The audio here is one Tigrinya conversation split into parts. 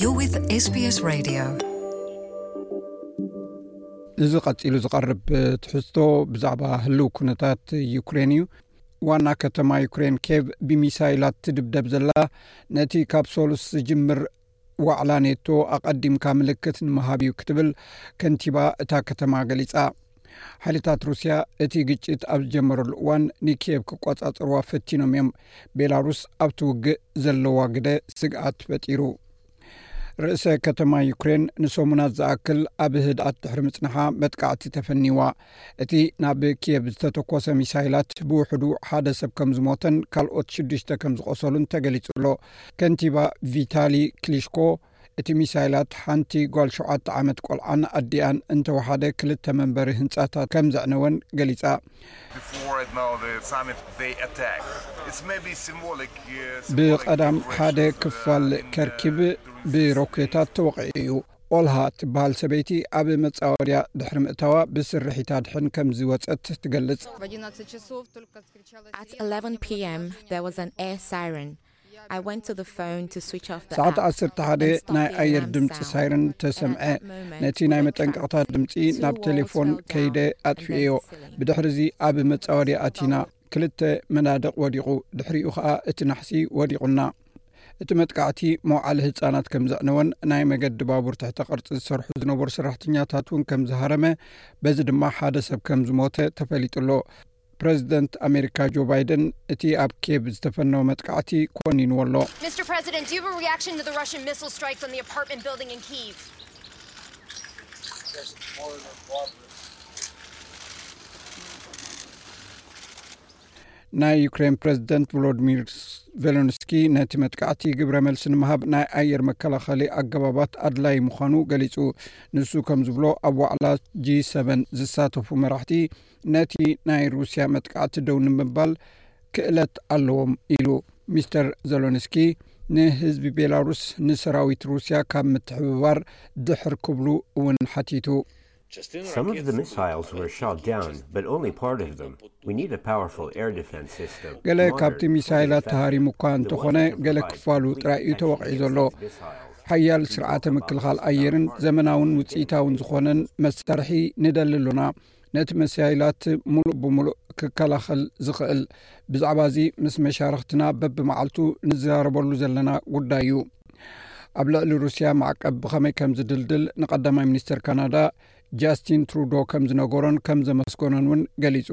You're with SBS Radio. እዚ ቐጺሉ ዝቐርብ ትሕዝቶ ብዛዕባ ህልው ኩነታት ዩክሬን እዩ ዋና ከተማ ዩክሬን ኬቭ ብሚሳይላት ትድብደብ ዘላ ነቲ ካብ ሶሉስ ዝጅምር ዋዕላ ኔቶ ኣቐዲምካ ምልክት ንምሃብ እዩ ክትብል ከንቲባ እታ ከተማ ገሊጻ። ሓይልታት ሩስያ እቲ ግጭት ኣብ ዝጀመረሉ እዋን ንኪየብ ክቆጻጸርዋ ፈቲኖም እዮም። ቤላሩስ ኣብቲ ውግእ ዘለዋ ግደ ስግኣት ፈጢሩ። ርእሰ ከተማ ዩክሬን ንሰሙናት ዝኣክል ኣብ ህድኣት ድሕሪ ምጽንሓ መጥቃዕቲ ተፈኒዋ። እቲ ናብ ኪየቭ ዝተተኮሰ ሚሳይላት ብውሕዱ ሓደ ሰብ ከም ዝሞተን ካልኦት ሽዱሽተ ከም ዝቆሰሉን ተገሊጹ ኣሎ ከንቲባ ቪታሊ ክሊሽኮ እቲ ሚሳይላት ሓንቲ ጓል ሸውዓተ ዓመት ቆልዓን ኣዲኣን እንተወሓደ ክልተ መንበሪ ህንፃታት ከም ዘዕነወን ገሊፃ ብቀዳም ሓደ ክፋል ከርኪብ ብሮኬታት ተወቂዑ እዩ ኦልሃ እትበሃል ሰበይቲ ኣብ መጻወድያ ድሕሪ ምእታዋ ብስርሒት ኣድሕን ከም ዝወጸት ትገልጽ። ሰዓት ዓሰርተ ሓደ ናይ ኣየር ድምጺ ሳይረን ተሰምዐ። ነቲ ናይ መጠንቀቕታ ድምጺ ናብ ተሌፎን ከይደ ኣጥፊኤዮ። ብድሕርዚ ኣብ መጻወድያ ኣቲና። ክልተ መናድቕ ወዲቑ ድሕሪኡ ኸኣ እቲ ናሕሲ ወዲቑና እቲ መጥቃዕቲ መውዓሊ ህፃናት ከም ዘዕነወን ናይ መገዲ ባቡር ትሕተ ቅርፂ ዝሰርሑ ዝነበሩ ሰራሕተኛታት እውን ከም ዝሃረመ በዚ ድማ ሓደ ሰብ ከም ዝሞተ ተፈሊጡ ኣሎ ፕረዚደንት ኣሜሪካ ጆ ባይደን እቲ ኣብ ኬብ ዝተፈነወ መጥቃዕቲ ኮኒንዎ ኣሎ ናይ ዩክሬን ፕረዚደንት ቮሎድሚር ቨሎንስኪ ነቲ መጥቃዕቲ ግብረ መልሲ ንምሃብ ናይ ኣየር መከላኸሊ ኣገባባት ኣድላይ ምዃኑ ገሊጹ ንሱ ከም ዝብሎ ኣብ ዋዕላ g7 ዝሳተፉ መራሕቲ ነቲ ናይ ሩስያ መጥቃዕቲ ደው ንምባል ክእለት ኣለዎም ኢሉ ሚስተር ዘሎንስኪ ንህዝቢ ቤላሩስ ንሰራዊት ሩስያ ካብ ምትሕብባር ድሕር ክብሉ እውን ሓቲቱ Some of the missiles were shot down, but only part of them. We need a powerful air defense system. ገለ ካብቲ ሚሳይላት ተሃሪሙ እኳ እንተኾነ ገለ ክፋሉ ጥራይ እዩ ተወቒዑ ዘሎ። ሓያል ስርዓተ ምክልኻል ኣየርን ዘመናውን ውጽኢታውን ዝኾነን መሳርሒ ንደሊ ኣሎና፣ ነቲ መሳይላት ምሉእ ብምሉእ ክከላኸል ዝኽእል። ብዛዕባ እዚ ምስ መሻርኽትና በብመዓልቱ ንዘራረበሉ ዘለና ጉዳይ እዩ። ኣብ ልዕሊ ሩስያ ማዕቀብ ብኸመይ ከም ዝድልድል ንቀዳማይ ሚኒስትር ካናዳ ጃስቲን ትሩዶ ከም ዝነገሮን ከም ዘመስገኖን እውን ገሊጹ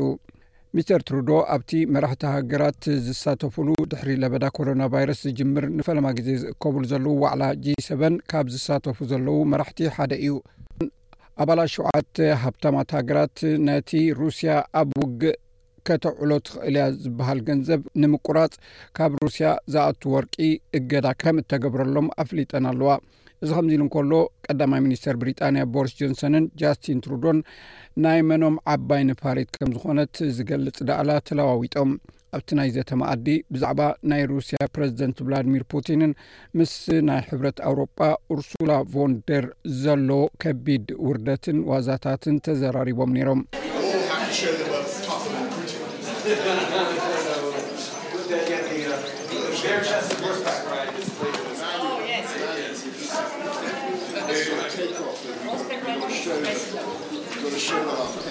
ሚስተር ትሩዶ ኣብቲ መራሕቲ ሃገራት ዝሳተፍሉ ድሕሪ ለበዳ ኮሮና ቫይረስ ዝጅምር ንፈለማ ግዜ ዝእከብሉ ዘለዉ ዋዕላ ጂ7 ካብ ዝሳተፉ ዘለዉ መራሕቲ ሓደ እዩ ኣባላት ሸውዓተ ሃብታማት ሃገራት ነቲ ሩስያ ኣብ ውግእ ከተውዕሎ ትኽእል እያ ዝበሃል ገንዘብ ንምቁራፅ ካብ ሩስያ ዝኣቱ ወርቂ እገዳ ከም እተገብረሎም ኣፍሊጠን ኣለዋ እዚ ከምዚ ኢሉ እንከሎ ቀዳማይ ሚኒስተር ብሪጣንያ ቦሪስ ጆንሰንን ጃስቲን ትሩዶን ናይ መኖም ዓባይ ንፋሪት ከም ዝኾነት ዝገልጽ ዳእላ ተለዋዊጦም ኣብቲ ናይ ዘተ መኣዲ ብዛዕባ ናይ ሩስያ ፕረዚደንት ቭላድሚር ፑቲንን ምስ ናይ ሕብረት ኣውሮጳ ኡርሱላ ቮንደር ዘሎ ከቢድ ውርደትን ዋዛታትን ተዘራሪቦም ነይሮም።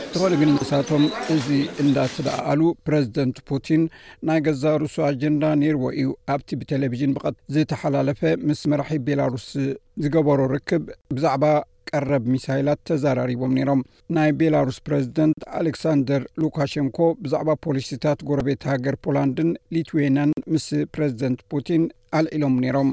እንተኾነ ግን ንሳቶም እዚ እንዳተለኣኣሉ ፕረዚደንት ፑቲን ናይ ገዛ ሩሱ ኣጀንዳ ነይርዎ እዩ ኣብቲ ብቴሌቭዥን ብቐጥ ዝተሓላለፈ ምስ መራሒ ቤላሩስ ዝገበሮ ርክብ ብዛዕባ ቀረብ ሚሳይላት ተዘራሪቦም ነይሮም ናይ ቤላሩስ ፕረዚደንት ኣሌክሳንደር ሉካሸንኮ ብዛዕባ ፖሊሲታት ጎረቤት ሃገር ፖላንድን ሊትዌንያን ምስ ፕረዚደንት ፑቲን ኣልዒሎም ነይሮም